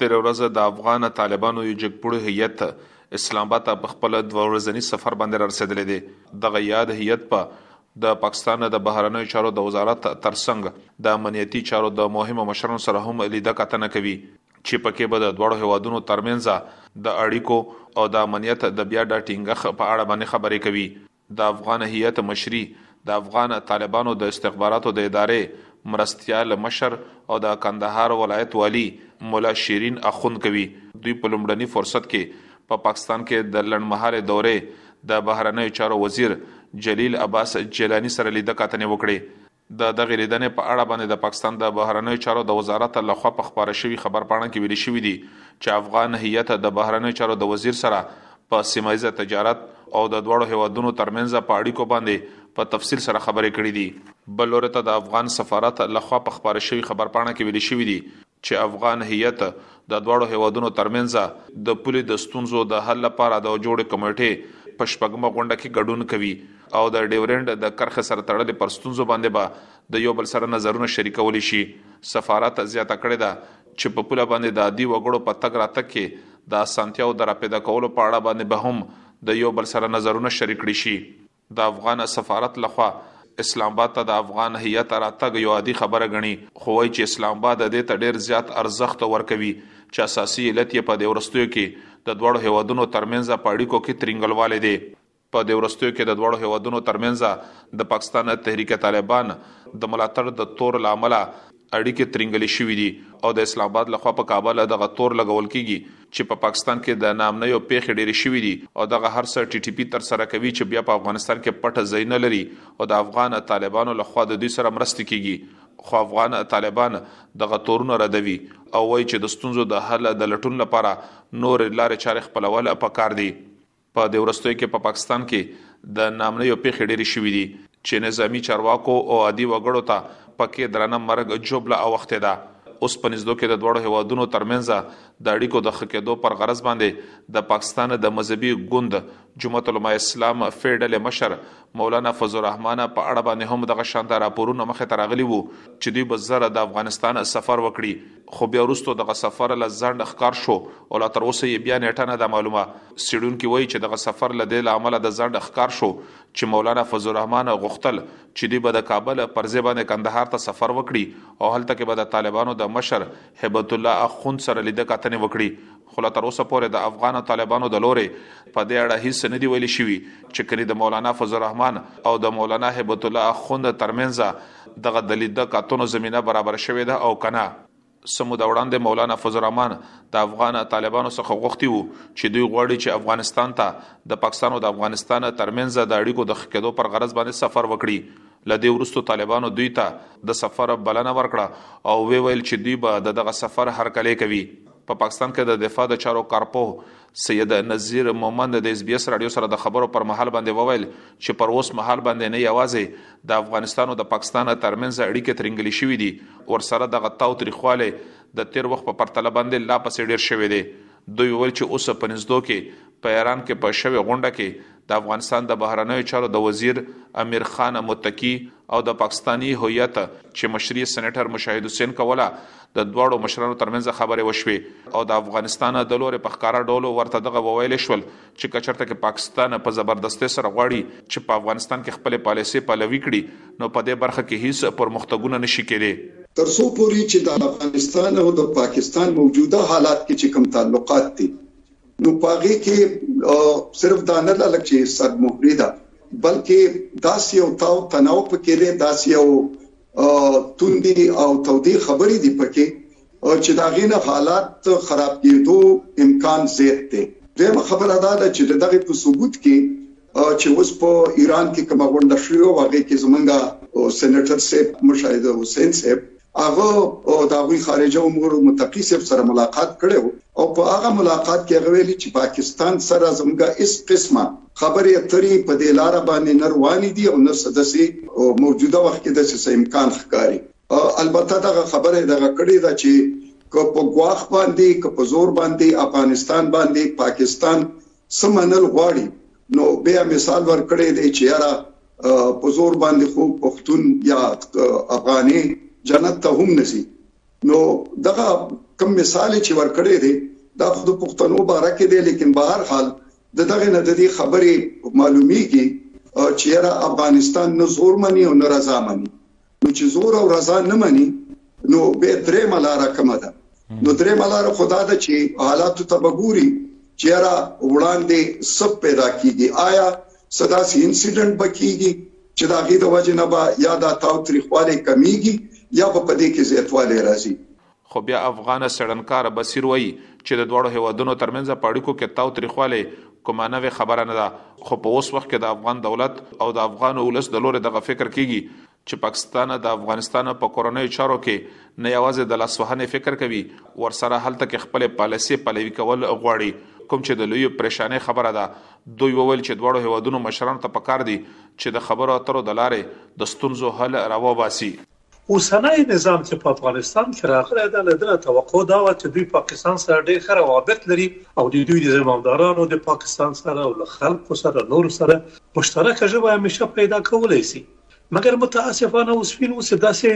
تېره ورځ د افغان طالبانو یو جګپوړی هیئت اسلام آباد ته په خپل دوه ورځني سفر باندې رارسېدلی دی. دغه یاد هیئت به د پاکستان د بهرنیو چارو د وزارت ترڅنګ د امنیتي چارو د مهمو مشرانو سره هم لیده کتنه کوي چې په کې به د دواړو هېوادونو ترمنځ د اړیکو او د امنیت د بیا ډا ټینګښت په اړه باندې خبرې کوي. د افغان هیئت مشري د افغان طالبانو د استخباراتو د ادارې مرستیال مشر او د کندهار ولایت والي ملا شیرین اخوند کوي. دوی په لومړني فرصت کې په پاکستان کې د لنډمهالې دورې د بهرنیو چارو وزیر جلیل عباس جیلاني سره لیده کاتنې وکړې. د دغې لیدنې په اړه باندې د پاکستان د بهرنیو چارو د وزارت له خوا په خپاره شوي خبرپاڼه کې ویلي شوي دي چې افغان هیئت د بهرنیو چارو د وزیر سره په سیمه ایزه تجارت او د دواړو هیوادونو ترمنځ په اړیکو باندې په تفصیل سره خبرې کړې دي. بل لوري ته د افغان سفارت له خوا په خپاره شوي خبرپاڼه کې ویلي شوي دي چې افغان هیئت د دواړو هېوادونو ترمنځ د پولې د ستونزو د حل لپاره د جوړې کمېټې په شپږمه غونډه کې ګډون کوي او د ډیورنډ د کرښې سره تړلې پر ستونزو باندې به د یو بل سره نظرونه شریکولی شي. سفارت زیاته کړې ده چې په پوله باندې د عادي وګړو په تګ راتګ کې د اسانتیاوو د راپیدا کولو په اړه باندې به هم د یو بل سره نظرونه شریک کړی شي. د افغان سفارت له خوا اسلام اباد ته د افغان هیئت راتګ یو عادي خبره ګڼي، خو وایي چې اسلام اباد دې ته ډېر زیات ارزښت ورکوي چې اساسي علت یې په دې وروستیو کې د دواړو هېوادونو ترمنځ په اړیکو کې ترینګلوالی دی. په دې وروستیو کې د دواړو هېوادونو ترمنځ د پاکستان تحریک طالبان د ملاتړ د تور له امله اړیکې ترینګلې شوې دي او د اسلام اباد لخوا په کابل دغه تور لګول کیږي چې په پاکستان کې د ناامنیو پیښې ډیرې شوې دي او دغه هر څه ټي ټي پي ترسره کوي چې بیا په افغانستان کې پټ ځای نه لري او د افغان طالبانو لخوا د دوی سره مرستې کیږي خو افغان طالبان دغه تورونه ردوي او وایي چې د ستونزو د حل د لټون لپاره نورې لارې چارې خپلول پکار دي. په دې وروستیو کې په پاکستان کې د نامنیو پیښې ډېرې شوې دي چې نظامی چارواکو او عادي وګړو ته پکې درنه مرګ جوبله اوښتې ده. اوس په نږدو کې د دواړو هېوادونو ترمنځ د اړیکو د ښه کېدو پر غرض باندې د پاکستان د مذهبي ګوند جمعت علماء اسلام فې ډلې مشر مولانا فضل الرحمن په اړه باندې هم دغه شانته راپورونه مخې ته راغلي وو چې دوی به زر د افغانستان سفر وکړي خو بیا وروسته دغه سفر له ځنډ ښکار شو او لا تر اوسه یې بیا نیټه نه ده معلومه سیډونکي وایي چې دغه سفر له دې له امله د ځنډ ښکار شو چې مولانا فضل الرحمن غوښتل چې دوی به د کابل پر ځای باندې کندهار ته سفر وکړي او هلته کې به د طالبانو د مشر هبت الله اخوند سره لیده کتنې وکړي خو لا تر اوسه پورې د افغان طالبانو د لورې په دې اړه هیڅ نه دی ویل شوی چې کله د مولانا فضل الرحمن او د مولانا هبت الله اخوند ترمنځ دغه د لید کاتونو زمينه برابر شوې ده او کنه سمو د وړاندې مولانا فضل الرحمن د افغان طالبانو څخه غوښتي وو چې دوی غواړي چې افغانستان ته د پاکستان او د افغانستان ترمنځ د اړیکو د خکېدو پر غرض باندې سفر وکړي لدې ورستو طالبانو دوی ته د سفر بلنه ورکړه او وی ویل چې دوی به دغه سفر هر کله کوي په پاکستان کې د دفاع د چارو کارپوه سید نذیر مومند د اس بي اس رادیو سره د خبرو پر مهال باندې وویل چې پر اوس مهال باندې نه یوازې د افغانستان او د پاکستان ترمنځ اړیکې ترنګلې شوې دي او سره د غتاو تریخواله د تیر وخت په پرتله باندې لا پسې ډیر شوې دي دوی ویل چې اوس په نږدو کې په ایران کې په شوې غونډه کې د افغانستان د بهرنیو چارو د وزیر امیر خان متکی او د پاکستاني هویت چې مشري یې سېنېټر مشاهد حسین کوله د دواړو مشرانو ترمنځ خبرې وشوې او د افغانستان د لورې په ښکاره ډول ورته دغه وویل شول چې کچرته کې پاکستان په زبردستۍ سره غواړي چې په افغانستان کې خپلې پالیسۍ پلوي کړي نو په دې برخه کې هیڅ پرمختګونه نشي کېدی. تر څو پورې چې د افغانستان او د پاکستان موجوده حالات کې چې کوم تعلقات دي نو پاغي کې صرف دا نه ده چې سر مهري ده بلکې داسې او تاو تناو پکې ده داسې او توندي او تودي خبرې دي پکې چې دا غینه حالات خراب کېدو امکان زیات دی دیم خبره دا ده چې دغه په ثبوت کې چې اوس په ایران کې کومه غونډه شوې وغه کې زمونږه سېنیټر سیب مشاهده حسین سیب هغه د هغوی خارجه امورو متقي صیب سره ملاقات کړی و او په هغه ملاقات کې هغه ویلي چې پاکستان سره زموږ هیڅ قسمه خبرې اترې په دې لاره باندې نه روانې دي او نه څه داسې موجوده وخت کې داسې څه امکان ښکاري. البته دغه خبره یې دغه کړې ده چې که په ګواښ باندې که په زور باندې افغانستان باندې پاکستان څه منل غواړي نو بيا مثال ورکړی دی چې ياره په زور باندې خو پښتون يا افغاني جنت ته هم نزي نو دغه کم مثال چې ورکړی دی دا خو د پښتنو باره کې دی لیکن به هر حال د دغه نه د دې خبرې معلومیږي چې ياره افغانستان نه زور مني او نه رضا مني نو چې زور او رضا نه مني نو به درې ملاره کومه ده نو درې ملاره خدا ده چې حالات ته بګوري چې را وړاندې سب پیدا کیږي آیا صدا سي انسیډنټ بکیږي چې دا غي د وجه نه با یا دا تاو تریخواله کمیږي یا په دې کې زیاتواله راځي خو بیا افغان څېړنکار بصیر وايي چې د دواړو هېوادونو ترمنځ په اړیکو کې تاوتریخوالی کومه نوې خبره نه ده، خو په اوس وخت کې د افغان دولت او د افغان ولس د لورې دغه فکر کېږي چې پاکستان د افغانستان په کورنیو چارو کې نه یوازې د لاسوهنې فکر کوي، ورسره هلته کې خپلې پالیسې پلوي کول غواړي، کوم چې د لویې پرېشانۍ خبره ده. دوی وویل چې دواړو هېوادونو مشرانو ته پکار دي چې د خبرو اترو د لارې د ستونزو حل راوباسي. اوسنی نظام چې په افغانستان کې راغلی ده له ده نه توقع دا وه چې دوی پاکستان سره ډېر ښه روابط لري او د دوی د زمامدارانو د پاکستان سره او له خلکو سره نورو سره مشترکه ژبه همیشه پیدا کولی شي مګر متاسفانه اوس وینو چې داسې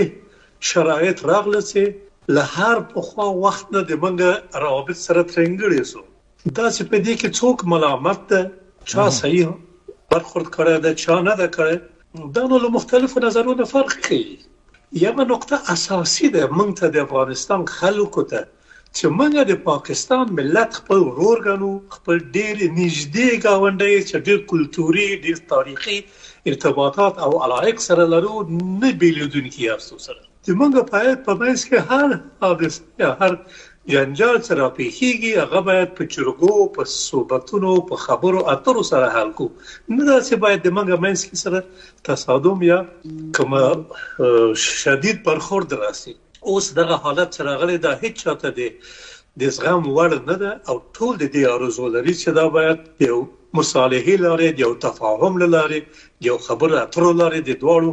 شرایط راغله چې له هر پخوا وخت نه د موږ روابط سره ترینګړې شو. دا چې په دې کې څوک ملامت ده چا صحیح برخورد کړی ده چا نه ده کړی دا نو له مختلفو نظرونو فرق کوي یوه نقطه اساسي ده موږ ته د افغانستان خلکو ته چې موږ د پاکستان ملت خپل ورور ګڼو خپل ډېر نږدې ګاونډی چې ډېر کلتوري ډېر تاریخي ارتباطات او علایق سره لرو نه بیلیدونکي یاستو سره زموږ باید په منځ کې هر حادثه یا هر جنجال چې راپېښېږي هغه باید په جرګو، په صحبتونو، په خبرو اترو سره حل کړو، نه دا چې باید زموږ منځ کې سره تصادم یا کوم شدید برخورد راشي. اوس دغه حالت چې راغلی دا هېچا ته د زغم وړ نه ده او ټول د دې آرزو لري چې دا باید د یو مصالحې لارې، د یو تفاهم له لارې، د یو خبرو اترو لارې د دواړو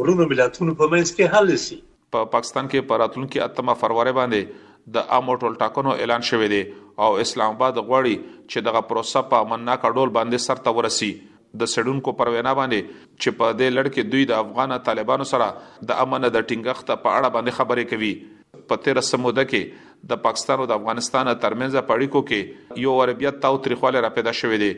ورونو ملتونو په منځ کې حل شي. په پاکستان کې په راتلونکي اتمه فروری باندې د عامو ټولټاکنو اعلان شوی دی او اسلام اباد غواړي چې دغه پروسه په امنناکه ډول باندې سرته ورسي. د څېړونکو پر وینا باندې چې په دې لړ کې دوی د افغان طالبانو سره د امن د ټینګښت په اړه باندې خبرې کوي. په تېره څه موده کې د پاکستان او د افغانستان ترمنځ په اړیکو کې یو وار بیا تاوتریخوالی راپیدا شوی دی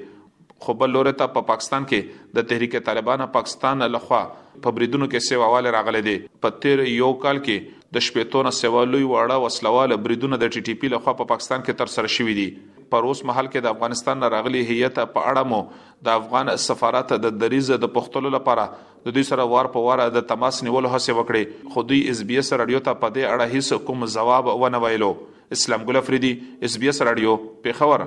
خو بل لوري ته په پاکستان کې د تحریک طالبان پاکستان له خوا په بریدونو کې سیواواله راغلي دي په تیر یو کال کې د شپېتو نه سوا لوی واړه وسلواله بریدونه د ټي ټي پي له خوا په پاکستان کې تر سره شوي دي پر اوس مهال کې د افغانستان نه راغلي هیئت په اړه مو د افغان سفارت د دریز د پختلو لپاره د دوی سره وار په وار د تماس نیولو هڅه وکړي خو دوی اس بي اس رادیو ته په دې اړه هیڅ کوم ځواب ونه ویلو اسلام ګل افریدي اس بي اس رادیو پیښور